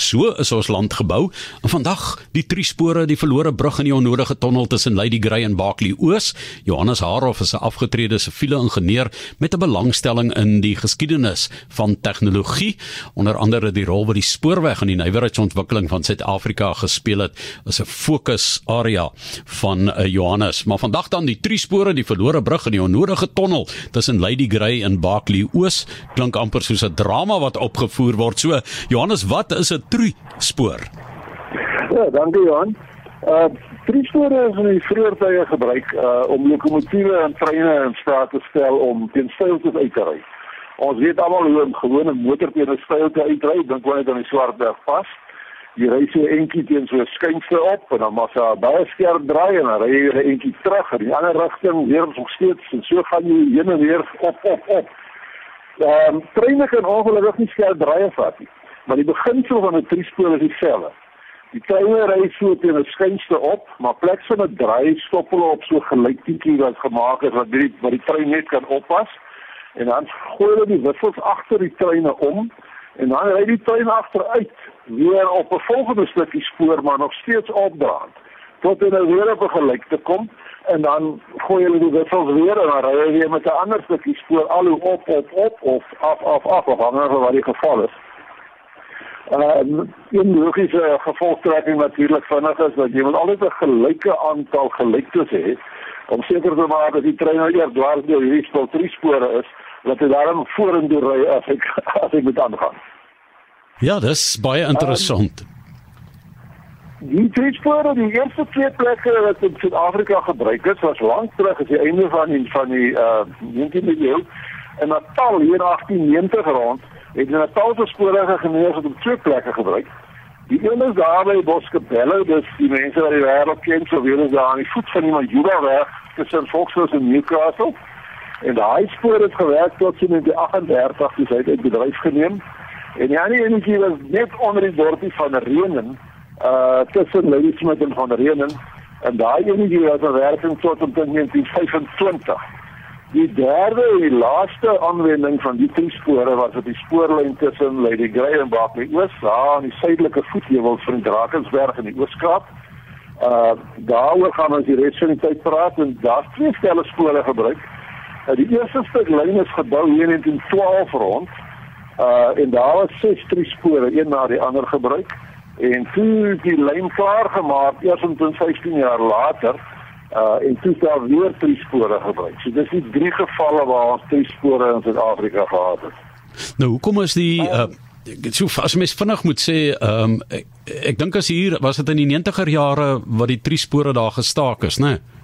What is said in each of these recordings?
So is ons land gebou. En vandag die drie spore, die verlore brug en die onnodige tonnel tussen Lady Grey en Barkley Oos. Johannes Haroff is 'n afgetrede siviele ingenieur met 'n belangstelling in die geskiedenis van tegnologie, onder andere die rol wat die spoorweg in die nywerheidsontwikkeling van Suid-Afrika gespeel het, is 'n fokusarea van uh, Johannes. Maar vandag dan die drie spore, die verlore brug en die onnodige tonnel tussen Lady Grey en Barkley Oos klink amper soos 'n drama wat opgevoer word. So Johannes, wat is 'n drie spoor? Ja, dankie Johan. Uh drie spore is in die vroeë tye gebruik uh om lokomotiewe en treine in staat te stel om teen steiltes uit te ry. Ons weet almal hoe 'n gewone motor teen 'n steilte uitry, dink wanneer dit aan die Swartberg vas. Jy ry so eentjie teen so 'n skynste op en dan mas jy baie skerp draai en dan ry jy eentjie terug in die ander rigting, weer nog steeds en so gaan jy heen en weer op op op. Ehm um, treine kan ongelukkig nie skerp draai vat nie. Maar die beginsel van 'n driespoor is dieselfde. Die treine ry so teen 'n skynste op, maar plek van 'n draai stop hulle op so gelyktietjie wat gemaak is wat die wat die trein net kan oppas. En dan gooi hulle die wissels agter die treine om en dan ry die trein agteruit weer op 'n volgende stukkie spoor maar nog steeds opdraand tot hulle weer op 'n gelykte kom en dan gooi hulle die wissels weer en dan ry hulle weer met 'n ander stukkie spoor al hoe op op op of af af af afhangende van wat die geval is. Uh, een logiese gevolgtrekking natuurlik vinnig is dat jy moet altyd 'n gelyke aantal gelyktes hê om seker te maak dat die trein nou eers dwars deur hierdie spoor drie spore is dat hy daarom vorentoe ry as ek as ek moet aangaan. Ja, dis baie interessant. Um, Die tweespore, die eerste twee plekke wat in Suid-Afrika gebruik is, was lank terug as die einde van die van die uh 19de eeu. In Natal hier in 1890 rond het hulle Natal se spore geneem wat op twee plekke gebruik. Die een is daar by Boskapelle, dis die mense wat die wêreld ken, so weer is daar aan die voet van die Majuba weg tussen Foxhouse en Newcastle. En daai spoor het gewerk tot in die 38 dis uit bedryf geneem. En die ander enetjie was net onder die dorpie van Renen uh tussen Ladysmith en van Renen en daai enetjie was 'n werking tot in 1925. Die derde en die laaste aanwending van die drie spore was op die spoorlyn tussen Lady Grey en Barkley Oos, daar aan die suidelike voetheuwels van Drakensberg in die Ooskaap. Uh daaroor gaan ons die res van die tyd praat en daar's twee stelle spore gebruik. Uh, die eerste stuk lyn is gebou hier in 1912 rond. Uh en daar was ses drie spore, een na die ander gebruik en toe die lyn klaar gemaak eers in 15 jaar later uh en toe daar weer drie spore gebruik. So dis die drie gevalle waar ons drie spore in Suid-Afrika gehad het. Nou, hoekom is die uh so as mens vinnig moet sê, ehm um, ek, ek dink as hier was dit in die 90er jare wat die drie spore daar gestaak is, né? Nee?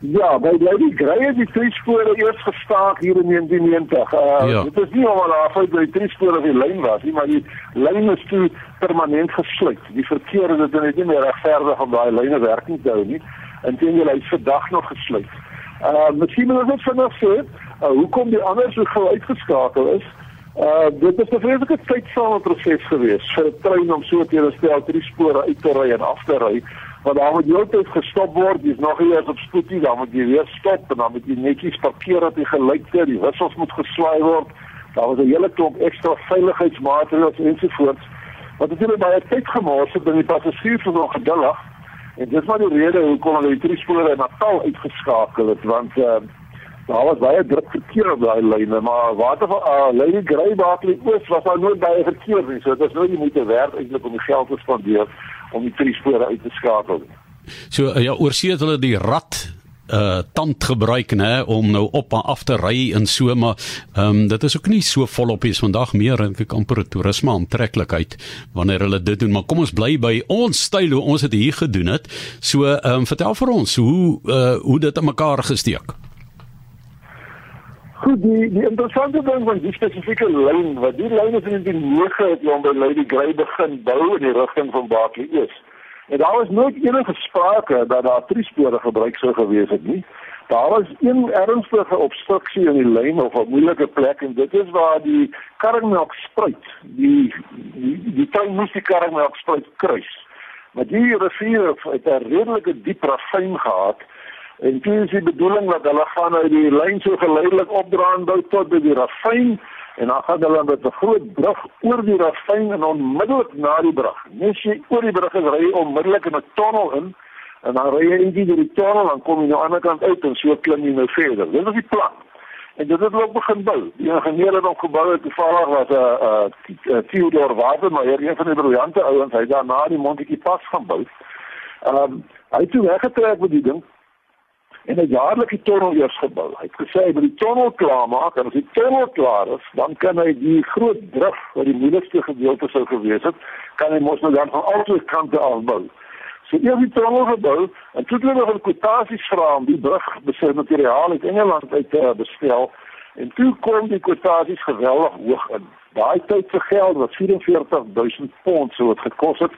Ja, by Lady Grey het die drie spore eers gestaak hier in 1990. Uh, ja. Dit is nie omdat daar vir die drie spore die lyn was nie, maar die lyn is toe permanent gesluit. Die verkeer het dit net nie meer regverdig om daai lyne werking te hou nie. Inteendeel hy vir dag nog gesluit. Uh miskien moet ons vanaand sê, uh, hoekom die ander so gou uitgeskakel is. Uh dit is 'n vreeslike tydsame proses gewees vir 'n trein om so te herstel drie spore uit te ry en af te ry want daar moet heeltyd gestop word, dis nog nie eens op spoed nie, dan moet jy weer stop en dan moet jy netjies parkeer op die gelykte, die wissels moet geswaai word. Daar was 'n hele klomp ekstra veiligheidsmaatreëls ensovoorts. Wat natuurlik baie tyd gemors het en die passasiers was nog geduldig. En dis maar die rede hoekom hulle die drie spore in Natal uitgeskakel het, want uh, daar was baie druk verkeer op daai lyne, maar water van uh, Lady Grey Barkley Oos was nou nooit baie verkeer nie, so dit is nou nie moeite werd eintlik om die geld te spandeer om die drie spore uit te skakel. So uh, ja, oorsee het hulle die rat uh tand gebruik nê om nou op en af te ry en so maar ehm um, dit is ook nie so volop is vandag meer en ek amper toerisme aantreklikheid wanneer hulle dit doen. Maar kom ons bly by ons styl hoe ons dit hier gedoen het. So ehm um, vertel vir ons hoe uh hoe dit aan mekaar gesteek Goed, die die interessante ding van die spesifieke lyn, wat die lyn is in die 9 het om by Lady Grey begin bou in die rigting van Barkley Oos. En daar was nooit enige sprake dat daar drie spore gebruik sou gewees het nie. Daar was een ernstige obstruksie in die lyn of 'n moeilike plek en dit is waar die Karmelk spruit, die die die trein moes die Karmelk spruit kruis. Maar die rivier het 'n redelike diep ravyn gehad En dit is die bedoeling dat hulle gaan uit die lyn so geleidelik opdraand bou tot by die ravyn En dan gaan hulle met 'n groot brug oor die ravyn en onmiddellik na die brug. Nes jy oor die brug ry jy onmiddellik in 'n tonnel in en dan ry jy deur die tonnel en kom jy aan die ander kant uit en so klim jy nou verder. Dit is die plan. En dit het ook begin bou. Die ingenieur het hom gebou het toevallig was 'n uh, uh, Theodor Watermeyer, een van die briljante ouens, hy daarna die Montetjie pas gaan bou. Ehm um, hy het toe weggetrek met die ding en 'n jaarlike tonnel eers gebou. Hy het gesê hy wil die tonnel klaarmaak en as die tonnel klaar is, dan kan hy die groot brug wat die moeilikste gedeelte sou gewees het, kan hy mos nou dan van albei kante afbou. So eers die tonnel gebou en toe het hulle nog 'n kwotasie vra om die brug besit materiaal uit Engeland uit te bestel en toe kom die kwotasies geweldig hoog in. Daai tyd se geld wat 44000 pond sou het gekos het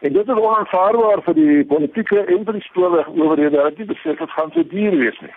En dit is onaanvaarbaar vir die politieke en vir die spoorweg owerhede dat dit besef het gaan so duur wees nie.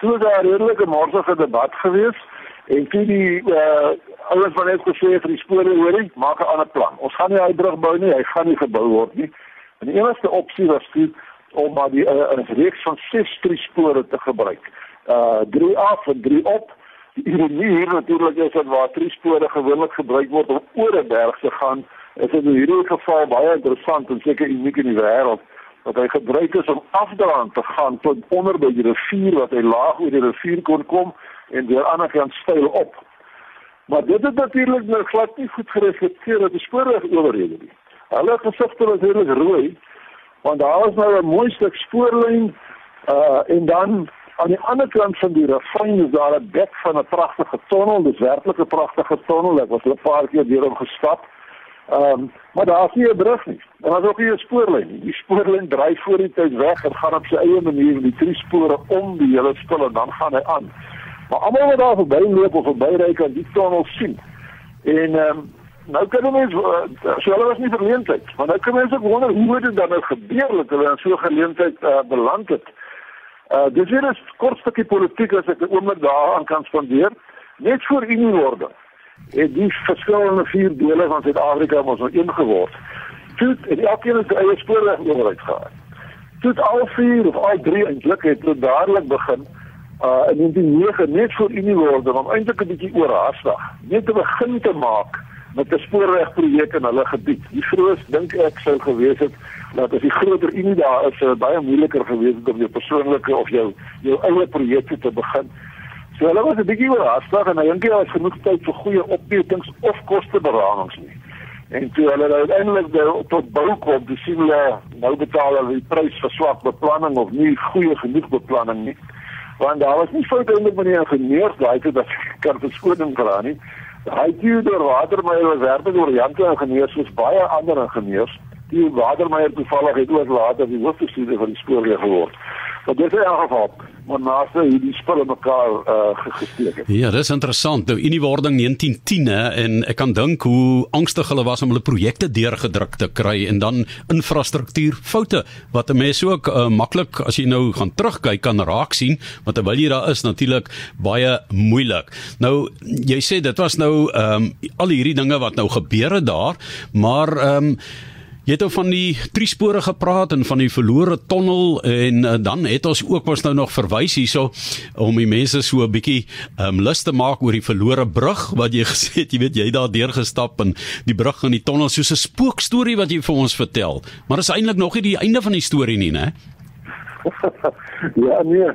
Toe was daar 'n redelike morsige debat geweest en toe die uh ouens van net gesê vir die spore hoor jy, maak 'n ander plan. Ons gaan nie hy brug bou nie, hy gaan nie gebou word nie. En die enigste opsie was toe om maar die uh, 'n reeks van 6 drie spore te gebruik. Uh drie af en drie op. Die ironie hier natuurlik is dat waar drie spore gewoonlik gebruik word om oor 'n berg te gaan is in hierdie geval baie interessant en seker uniek in die wêreld dat hy gebruik is om afdraand te gaan tot onder by die rivier wat hy laag oor die rivier kon kom en deur ander kant styl op. Maar dit het natuurlik nou glad nie goed gereflekteer op die spoorweg owerhede nie. Hulle gesigte was redelik rooi want daar was nou 'n mooi stuk spoorlyn uh en dan aan die ander kant van die ravyn is daar 'n bek van 'n pragtige tonnel, dis werklik 'n pragtige tonnel. Ek was 'n paar keer deur hom gestap. Ehm um, maar daar is nie 'n brug nie. En daar is ook nie 'n spoorlyn nie. Die spoorlyn dryf voor die tyd weg en gaan op sy eie manier die drie spore om die hele spul en dan gaan hy aan. Maar almal wat daar verby loop of verby ry kan die tonnel sien. En ehm um, nou kan ons uh, so hulle was nie verleentheid, maar nou kan mense wonder hoe dit dan nou gebeur dat hulle in so 'n geleentheid uh, beland het. Uh dis hier 'n kort stukkie politiek as ek 'n oomblik daaraan kan spandeer net vir uniewording het die verskillende vier dele van Suid-Afrika mos nou een geword. Toe het elkeen sy eie spoorweg oorheid gehad. Toe al vier of al drie eintlik het tot dadelik begin uh in 1909 net vir Unie word om eintlik 'n bietjie oorhaastig net te begin te maak met 'n spoorwegprojek in hulle gebied. Die groot dink ek sou gewees het dat as die groter Unie daar is, sou baie moeiliker gewees het om jou persoonlike of jou jou eie projekte te begin. So hulle was 'n bietjie oorhaastig en ek dink jy het genoeg tyd vir goeie opmetings of kosteberamings nie. En toe hulle uiteindelik tot bou kom, dis sien hulle nou betaal hulle die prys vir swak beplanning of nie goeie genoeg beplanning nie. Want daar was nie foute in met die ingenieurs daai toe dat kan verskoning vra nie. Daai Theodor Watermeyer was werklik oor Janke ingenieurs soos baie ander ingenieurs. Die Watermeyer toevallig het ook later die hoofbestuurder van die spoorweë geword. Maar dit is in elk geval naaste hierdie spulle mekaar uh, gesteek het. Ja, dis interessant. Nou Uniewording 1910 hè en ek kan dink hoe angstig hulle was om hulle projekte deurgedruk te kry en dan infrastruktuurfoute wat 'n mens ook uh, maklik as jy nou gaan terugkyk kan raak sien, want terwyl jy daar is natuurlik baie moeilik. Nou jy sê dit was nou ehm um, al hierdie dinge wat nou gebeur het daar, maar ehm um, Jy het oor van die triespore gepraat en van die verlore tonnel en uh, dan het ons ook was nou nog verwys hierso om die mense so 'n bietjie um, lus te maak oor die verlore brug wat jy gesê het jy weet jy daar deur gestap en die brug in die tonnel soos 'n spookstorie wat jy vir ons vertel. Maar is eintlik nog nie die einde van die storie nie, né? ja, nee.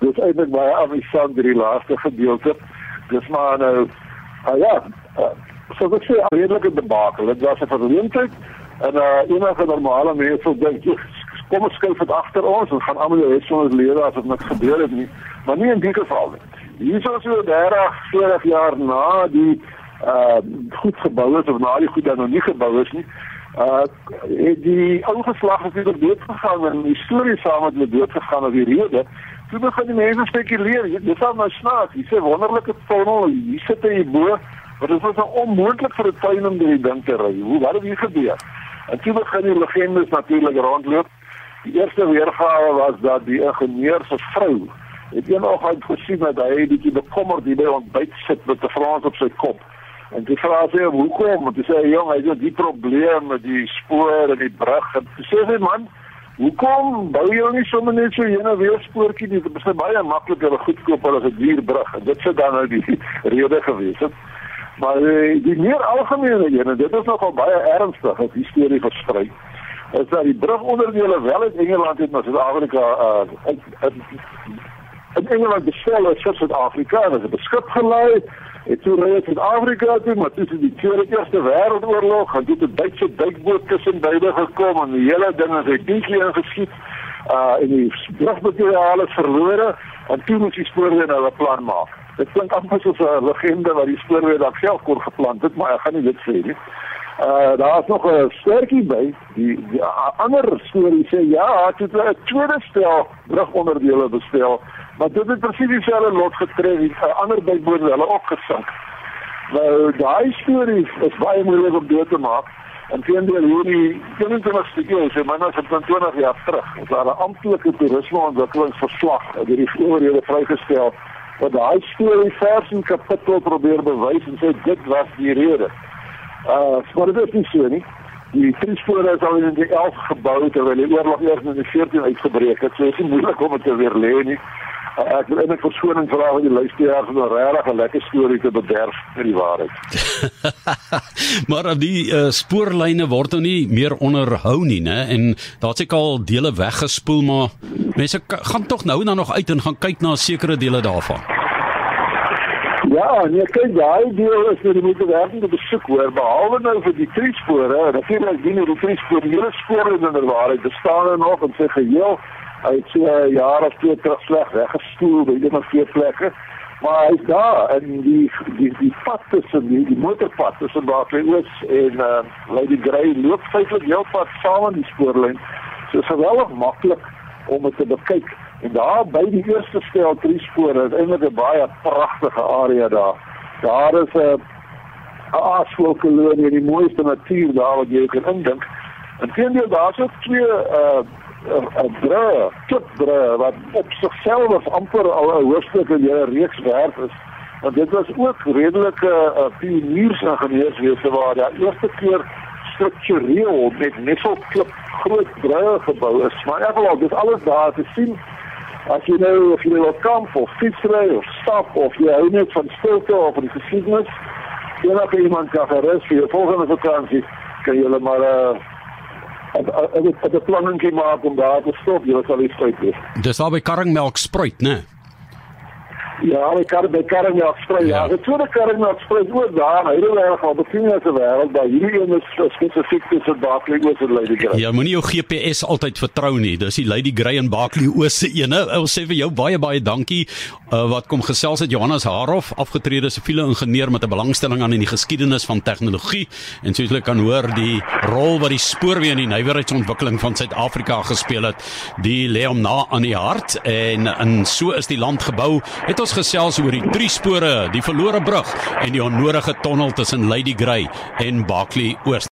Dis eintlik baie amusant die laaste gedeelte. Dis maar nou uh, ja, uh, so wat sê redelike debakel. Dit was 'n verleentheid En uh enige normale mens sou dink, kom ons skuif dit agter ons en gaan almal die res van ons lewe as dit niks gebeur het nie. Maar nie in die geval nie. Hier is ons so 30, 40 jaar na die uh goed gebou is of na die goed dan nog nie gebou is nie. Uh die ou geslag het weer dood gegaan en die storie saam met hulle dood gegaan as die rede. Toe begin die mense spekuleer. Dit is nou snaaks. Dis 'n wonderlike tunnel. Hier sit hy bo. Maar dit was onmoontlik vir 'n tuin om deur die ding te ry. Hoe wat het hier gebeur? En toe begin die legendes natuurlik rondloop. Die eerste weergawe was dat die ingenieur se vrou het eendag uit gesien dat hy bietjie bekommerd hier by ontbyt sit met 'n Frans op sy kop. En die vrou sê hoekom? Want hy sê jong, hy het die probleem met die spoor en die brug. En sê man, hoekom bou jy nie sommer net so 'n weerspoortjie nie? Dit is baie makliker en goedkoper as 'n duur brug. En dit sou dan nou die rede gewees het. Maar die, die meer algemene een en dit is nogal baie ernstig as die storie versprei. Is dat die brugonderdele wel in Engeland het na Suid-Afrika uh in, in, in Engeland bestel is Suid-Afrika, dit is 'n beskip gelei het toe ry in Afrika toe, maar tussen die Tweede Eerste Wêreldoorlog gaan dit 'n Duitse duikboot tussen beide gekom en die hele ding is uit diepie ingeskiet. Uh en die brugmateriaal is verlore en toe moet die spoorweë nou 'n plan maak. Dit klink amper soos 'n legende wat die spoorweë dalk self kon geplan het, maar ek gaan nie dit sê nie. Uh daar's nog 'n sterkie by. Die, die ander storie sê ja, het 'n tweede stel brugonderdele bestel Maar dit het presies dieselfde lot getref, die uh, ander bybode hulle opgesink. Nou daai storie is baie moeilik om dood te maak. En teenoor hierdie 21ste eeu, sê man as van 20 jaar terug, het daar 'n amptelike toerismeontwikkelingsverslag deur die owerhede vrygestel wat daai storie vers en kapittel probeer bewys en sê dit was die rede. Uh, maar dit is nie so nie. Die triespore is al in die 11 gebou terwyl die oorlog eers in die 14 uitgebreek het. So is dit moeilik om dit te weer lê nie. Uh, ek wil net verskoning vra van die luisteraars om 'n regtig 'n lekker storie te bederf met die waarheid. maar die uh, spoorlyne word nou nie meer onderhou nie, né? En daar's ek al dele weggespoel, maar mense gaan tog nou dan nog uit en gaan kyk na sekere dele daarvan. Ja, nee, kyk, daai deel is vir die moeite werd om te besoek hoor, behalwe nou vir die triespore, natuurlik die nuwe triespore, die spore in die waarheid bestaan er nog en sê geheel Hy het so 'n jaar of twee terug sleg weggestoel by een of twee plekke. Maar hy's daar en die die die pad tussen die, die motorpad tussen Barkley Oos en uh, Lady Grey loop feitelik heel pad saam in die spoorlyn. So is geweldig maklik om dit te bekyk. En daar by die eerste stel drie spore is eintlik 'n baie pragtige area daar. Daar is 'n 'n aasvlokkeloon in die mooiste natuur daar wat jy kan indink. En teenoor daar's ook twee uh 'n brûe, klipbrûe wat op sigself amper al 'n hoofstuk in die reeks werk is. Want dit was ook redelike uh, pioniersingenieurswese waar die eerste keer struktureel met nesselklip groot brûe gebou is. Maar in geval dis alles daar te sien. As jy nou of jy wil kamp of fietsry of stap of jy hou net van stilte of van geskiedenis, enige iemand kan gerus vir jou volgende vakansie kan jy hulle maar uh, ek het 'n plannetjie maak om daar te stop, jy sal iets kry. Dis al by karringmelk spruit, né? Nee? Ja, die kar by Karmel sprei. Ja, die tweede Karmel sprei oor daar, hy het reg al begin as 'n wêreld, maar hierdie een is spesifiek vir Barkley oor vir Lady Grey. Ja, moenie jou GPS altyd vertrou nie. Dis die Lady Grey en Barkley oos se ene. Ek sê vir jou baie baie dankie uh, wat kom gesels het Johannes Harof, afgetrede siviele ingenieur met 'n belangstelling aan in die geskiedenis van tegnologie en soos jy kan hoor die rol wat die spoorweë in die nywerheidsontwikkeling van Suid-Afrika gespeel het. Die lê hom na aan die hart en en so is die land gebou. Het ons gesels oor die drie spore, die verlore brug en die onnodige tonnel tussen Lady Grey en Barkley Oos.